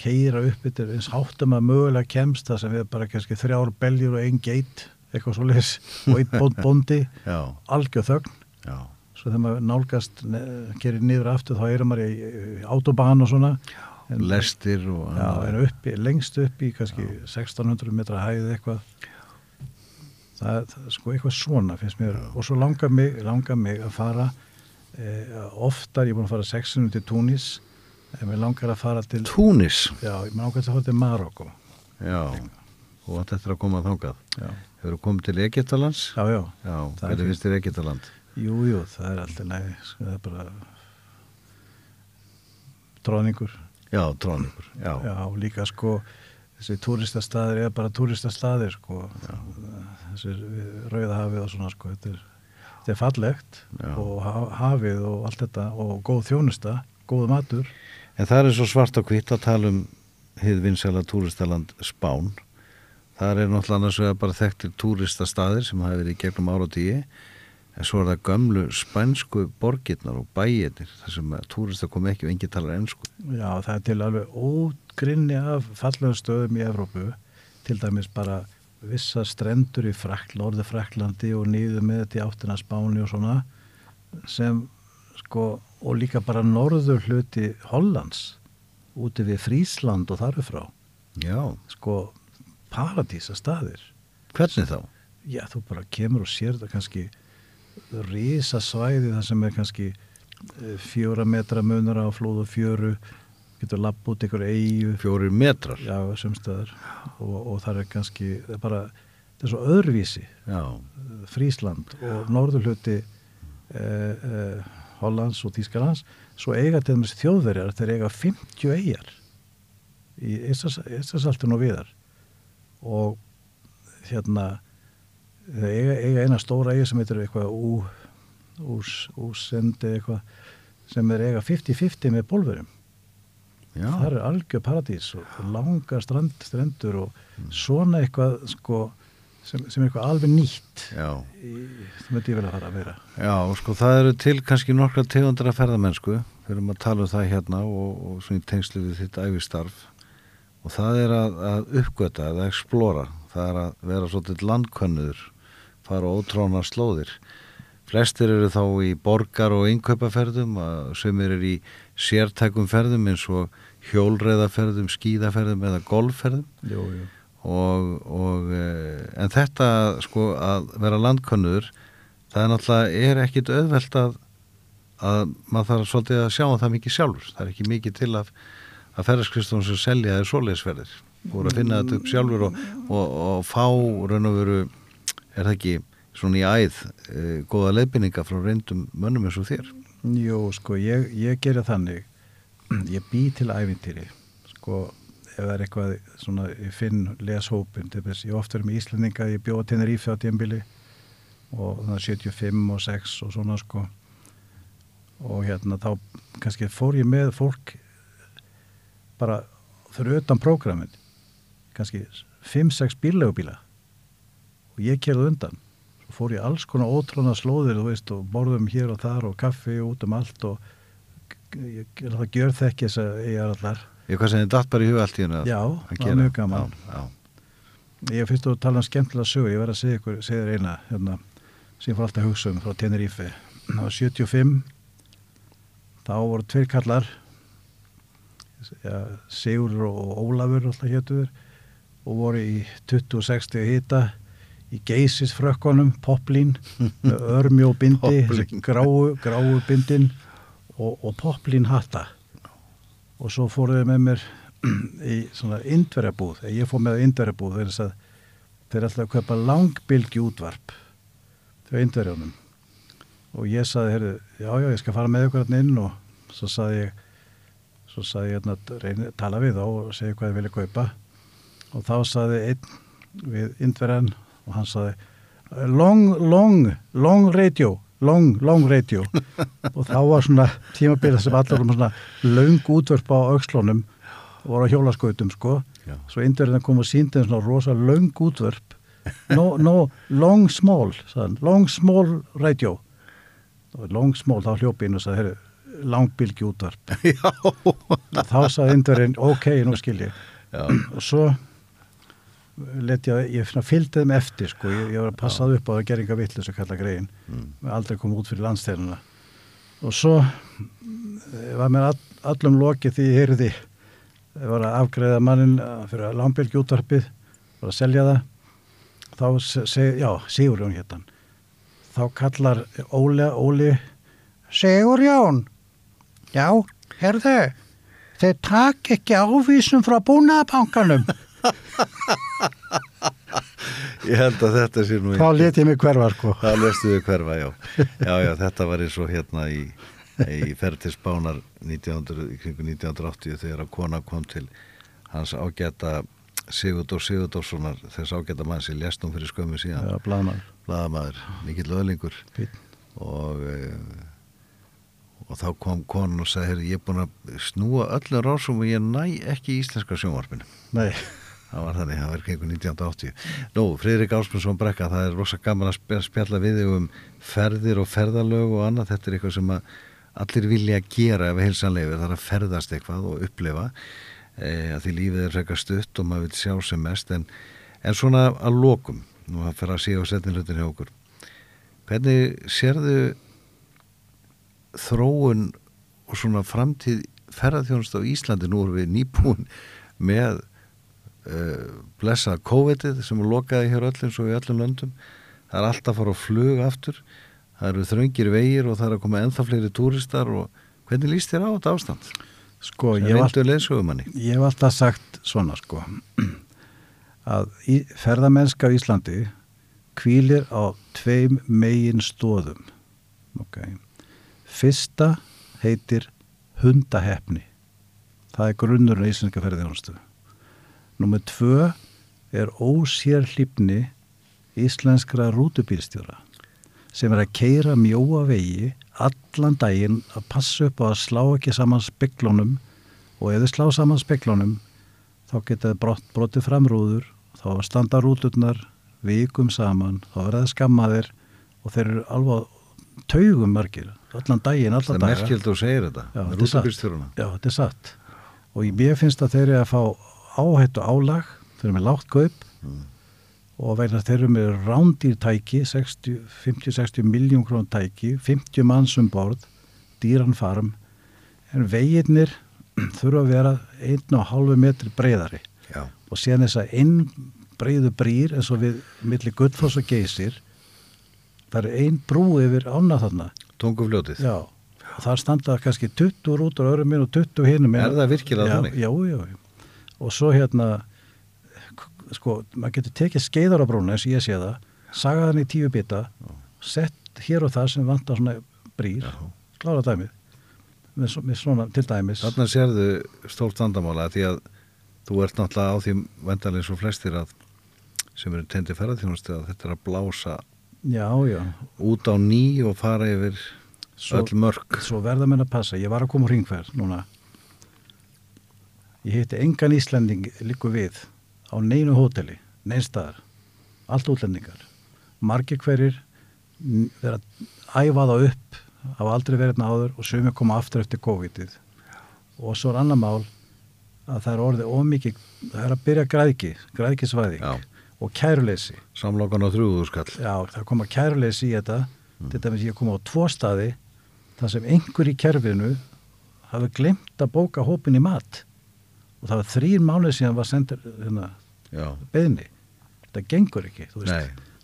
keira upp þetta eins háttum að mögulega kemst það sem við bara kannski þrjár beljur og einn geit, eitthvað svo leis og einn bónd bóndi, já, algjör þögn. Já. svo þegar maður nálgast gerir niður aftur þá erum maður í, í autobahn og svona. En, Lestir og... Já, en uppi, lengst upp í kannski 1600 metra hæð eitthvað. Það er sko eitthvað svona finnst mér. Og svo langar mig, langar mig að fara eh, oftar, ég er búin að fara 600 til Túnis en mér langar að fara til Túnis, já, ég langar að fara til Marokko já. Og þetta er að koma þangað. já, Hefur þú komið til Egyptalands? já, já, Já, er hvernig finnst þér Egyptaland? jú, jú það er alltaf næ, sko, það er bara tróðningur Já, tróningur, já. Já, líka sko þessi túristastaðir er bara túristastaðir sko þessi rauðahafið og svona sko þetta er, þetta er fallegt Já. og ha- hafið og allt þetta og góð þjónusta, góð matur En það er svo svart og hvitt að tala um hið vinsæla túristaland Spán. Það er náttúrulega annars vegar bara þekktir túristastaðir sem hafa verið gegnum ára og tíu. En svo er það gömlu spænsku borgirnar og bæirnir þar sem túrista kom ekki og engi talar ennsku. Já, það er til alveg ógrinni af fallegum stöðum í Evrópu til dæmis bara vissa strendur í Frakl, Norður Fraklandi og niður með þetta í áttina Spáni og svona sem sko og líka bara norður hluti Hollands úti við Frísland og þarf frá Já, sko paradísa staðir. Hvernig þá? já þú bara kemur og sér þetta kannski risa svæði það sem er kannski eh, fjóra metra munar á flóð og fjöru getur lapp út ykkur eigu Fjórir metrar? já, sumstöðar og, og það er kannski það er bara, það er svo öðruvísi. Já, Frísland og norðurhluti eh, eh, Hollands og Þýskalands svo eiga til þess þjóðverjar þeir eiga 50 eigjar í Ísarsaltun og viðar og hérna þeir eiga, eiga eina stóra eiga sem heitir eitthvað úsendi eitthvað sem er eiga 50-50 með bólverum já. það er algjör paradís og langar strand, strendur og svona eitthvað sko, sem, sem er eitthvað alveg nýtt það myndi ég vel að fara að vera. Já, sko það eru til kannski nokkra tegundar að ferðamennsku. Við erum að tala um það hérna og, og svona í tengslu við þitt æfistarf og það er að, að uppgöta að explora, það er að vera svolítið landkönnuður, fara á ótróna slóðir. Flestir eru þá í borgar og innkaupaferðum sem eru í sértækum ferðum eins og hjólreiðaferðum, skíðaferðum eða golfferðum. Jú, jú. Og, og eh, en þetta sko að vera landkönnuður það er náttúrulega er ekkit auðvelt að, að maður þarf svolítið að sjá um það mikið sjálfur. Það er ekki mikið til af, að ferðarskristunum sem selja er svoleiðsferðir voru að finna þetta upp sjálfur og, og, fá raun og veru er það ekki svona í æð e, góða leiðbynninga frá reyndum mönnum eins og þér? Jú, sko, ég, ég gerir þannig. Ég bý til ævintýri sko, ef það er eitthvað svona, ég finn leshópin þess, ég ofta er með Íslandinga ég bjóða Tenerife á tímbili og er 75 og 6 og svona sko. Og hérna þá kannski fór ég með fólk bara fyrir utan prógramin kannski 5-6 bíllegubíla og ég kerði undan. Svo fór ég alls konar ótrána slóðir veist og borðum hér og þar og kaffi og út um allt og ég, ég, það gjör þekki þess að ég er allar Ég hvað sem þið datt bara í hug allt í hennu Já, það var mjög gaman. já, já. ég finnst þú að tala um skemmtilega sögur ég verð að segja ykkur, segja þér eina hérna, sem fór alltaf hugsa um frá Tenerife það var 75 þá voru tveir kallar ja, Sigur og Ólafur alltaf hétuður og voru í 20-60 hita í poplín örmjó bindi Poplín. gráu, gráu bindin og, og poplín hatta og svo fóruðu með mér í svona indverjabúð. Ég fór með indverjabúð þeir, að, þeir ætlaði að kaupa langbilgi útvarp þegar indverjónum og ég saði, heyrðu, já, já, ég skal fara með ykkur hérna inn. Og svo saði ég svo saði ég hérna, reyni, tala við þá og segja hvað ég vilja kaupa. Og þá saði einn við indverjan og hann saði long, long, long radio long, long radio. Og þá var svona tímabilið sem allar um svona löng útvörp á aukslónum og voru á hjólaskautum sko. Já. svo indverðin kom og síndi þeim svona rosa löng útvörp no, no, long small sagðan, long small radio. Long small þá hljópi inn og sagði, heyrðu, langbylgi útvörp Já, þá sagði indverðin, ok, nú skil ég. Og svo let ég, fylgdi þeim eftir sko, ég, ég var að passað upp á að gera enga vitlu sem kalla greiðin, mm. aldrei kom út fyrir landstæluna og svo eh, var mér all, allum lokið því ég heyrði ég var að afgreða mannin eh, fyrir langbylgi útvarpið var að selja það. Þá seg, já, Sigur Jón héttan þá kallar Óli, Óli Sigur Jón já, herðu þeir tak ekki ávísum frá búnaðabankanum ég held að þetta sé nú þá let ég mig hverfa sko. Það lestu við hverfa, já. Já, já, þetta var eins og hérna í, í ferð til Spánar 1900, í kringu 1980 þegar að kona kom til hans ágæta Sigurdur Sigurdórssonar þess ágæta mann sem lest um fyrir skömmu síðan. Blaðamaður, mikill öðlingur. Og e, og þá kom konan og sagði, ég er búin að snúa öllum rásum og ég næ ekki í íslenska sjónvarpinu. Nei, það var þannig, það var kringu 1980 Nú, Friðrik Ásmundsson Brekka það er rosa gaman að spjalla við um ferðir og ferðalög og annað. Þetta er eitthvað sem að allir vilja gera ef heilsanleifir, það er að ferðast eitthvað og upplifa e, að því lífið er frekar stutt og maður vil sjá sem mest. En, en svona að lokum nú að fyrir að sé og setja hlutin hjá okkur. Hvernig sérðu þróun og svona framtíð ferðarþjónust á Íslandi? Nú erum við nýbúin með blessa COVID-ið sem er lokaði hér öllum svo í öllum löndum. Það er alltaf að fara á flug aftur. Það eru þröngir vegir og það er að koma ennþá fleiri túristar og hvernig líst þér á þetta ástand? sko ég hef, alltaf sagt svona sko að í, ferðamennska á Íslandi kvílir á tveim megin stóðum ok. Fyrsta heitir hundahefni það er grunnurinn í Íslandska ferðarþjónustu Númer tvö er ósérhlífni íslenskra rútubílstjóra sem er að keira mjóa vegi allan daginn að passa upp á að slá ekki saman speklunum og ef þið slá saman speklunum þá geta brott, brotið framrúður þá standa rúturnar vikum saman, þá verða það skammaðir og þeir eru alveg taugum margir, allan daginn, það allan er daga merkild að þetta Já, þetta er satt. rútubílstjóruna Já, þetta er satt. Og ég- finnst að þeir eru að fá áhættu álag, þeir eru með lágt kaup og vegna þeir eru með rándýrtæki, 50-60 miljón krón tæki, 50 manns um borð, dýran farm, en veginnir þurfa að vera 1,5 metri breyðari Já, og síðan þess að einn breyðu brýr eins og við milli Gullfoss og Geysir, það er ein brú yfir ána þarna. Tungufljótið. Já, og þar standa kannski 20 rútur öðrum minn og 20 hinum minn Er það virkilega þannig? Já, já, já. Og svo hérna, sko, maður getur tekið skeiðar á brúna eins og ég sé það, sagað hann í tíu bita, sett hér og það sem vantar svona brýr, klára dæmið, með, með svona til dæmis. Þarna sérðu stórt vandamála því að þú ert náttúrulega á því vendalega svo flestir að sem eru tendi ferðarþjónustu að þetta er að blása Já, já. út á ný og fara yfir Svo- öll mörg Svo verða menn að passa, ég var að koma hringferð núna. Ég hitti engan Íslanding líku við á neinu hóteli, neinstaðar, allt útlendingar. Margir hverjir vera að æfa það upp, hafa aldrei verið hérna áður og sumi koma aftur eftir COVID-ið. Og svo er annar mál að það er orðið ómikið, það er að byrja græðki, græðkisvæðing Já. og kæruleysi. samlokan á þrjúðu skall Já, það koma kæruleysi í þetta til dæmis ég kom á tvo staði þar sem einhver í kerfinu hafi glemt að bóka hópin í mat og það var þrýr mánuð síðan var sendur hérna, beðni þetta gengur ekki,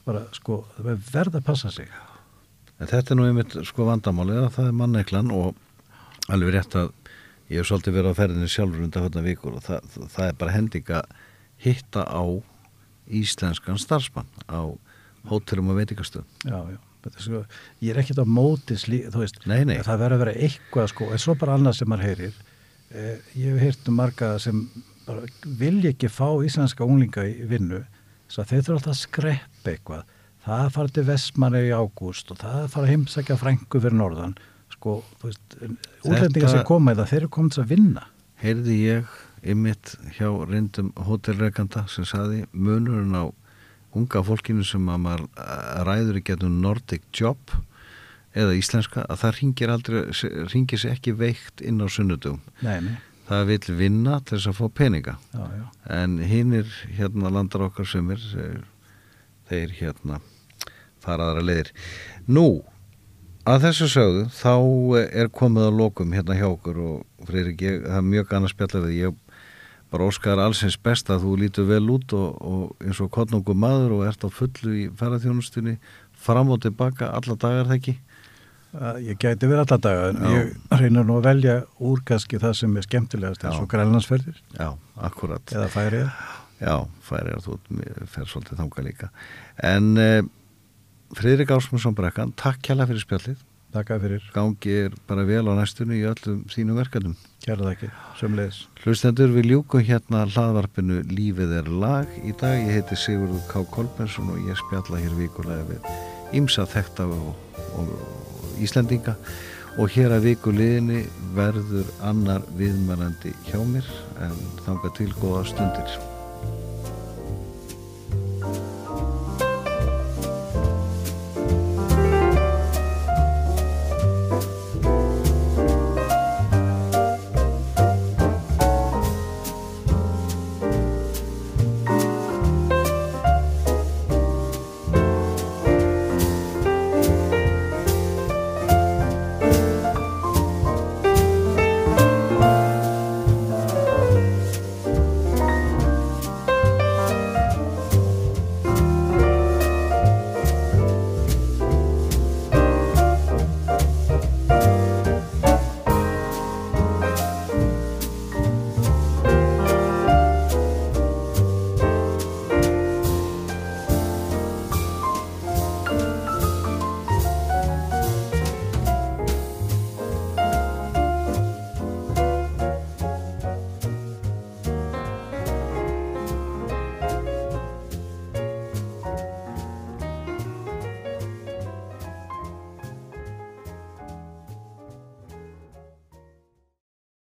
bara sko, það er verð að passa sig. En þetta er nú einmitt sko vandamálið að það er manneklan og alveg rétt að ég hef svolítið verið á ferðinni sjálfur undan hvernig vikur og það, það, er bara hending að hitta á íslenskan starfsmann á hótelum og veitingastöðum já, já, sko, ég er ekkert á móti slí, þú veist, Nei, nei. það verður að vera eitthvað sko, en svo bara annað sem maður heyrir ég hef heyrt um marga sem vilja ekki fá íslenska unglinga í vinnu, þess að þeir þurfa alltaf að skreppa eitthvað, það fara til Vestmanni í ágúst og það fara að heimsækja frængu fyrir norðan. Sko, þú veist, útlendingar sem koma í það, þeir eru komið til að vinna. heyrði ég ymmit hjá reyndum hótelreganda sem saði munurinn á unga fólkinu sem að maður eh, ræður í getum Nordic Job eða íslenska að það ringir aldrei, ringir sér ekki veikt inn á sunnudum. nei, nei, Það vil vinna til þess að fá peninga. Já, já, en hinnir hérna landar okkar sumir eh, þeir hérna fara aðra leiðir. Nú að þessu sögðu þá eh, er komið að lokum hérna hjá okkur og Freyrik, ég, það er mjög annars spjalla við ég bara óskar allsins best að þú lítur vel út og, og eins og kottnungu maður og ert á fullu í ferðarþjónustunni fram og tilbaka alla dagar það ekki? Að ég gæti verið alla daga en Já. ég reynir nú að velja úr kannski það sem er skemmtilegast eins og grænlandsferðir Já, akkurat eða færið Já, færi að þú fer svolítið þanga líka en eh, Freyrik Ásmundsson Brekkan, takk kjalla fyrir spjallið Takk fyrir, gangi er bara vel á næstunni í öllum þínum verkefnum. kæra þakki, sömulegis Hlustendur, við ljúkum hérna hlaðvarpinu Lífið er lag. Í dag ég heiti Sigurður K. Kolbensson og ég spjalla hér vikulega við Ímsa þekta og, og, og Íslendinga og hér að vikuliðinni verður annar viðmælandi hjá mér en þanga til góða stundir.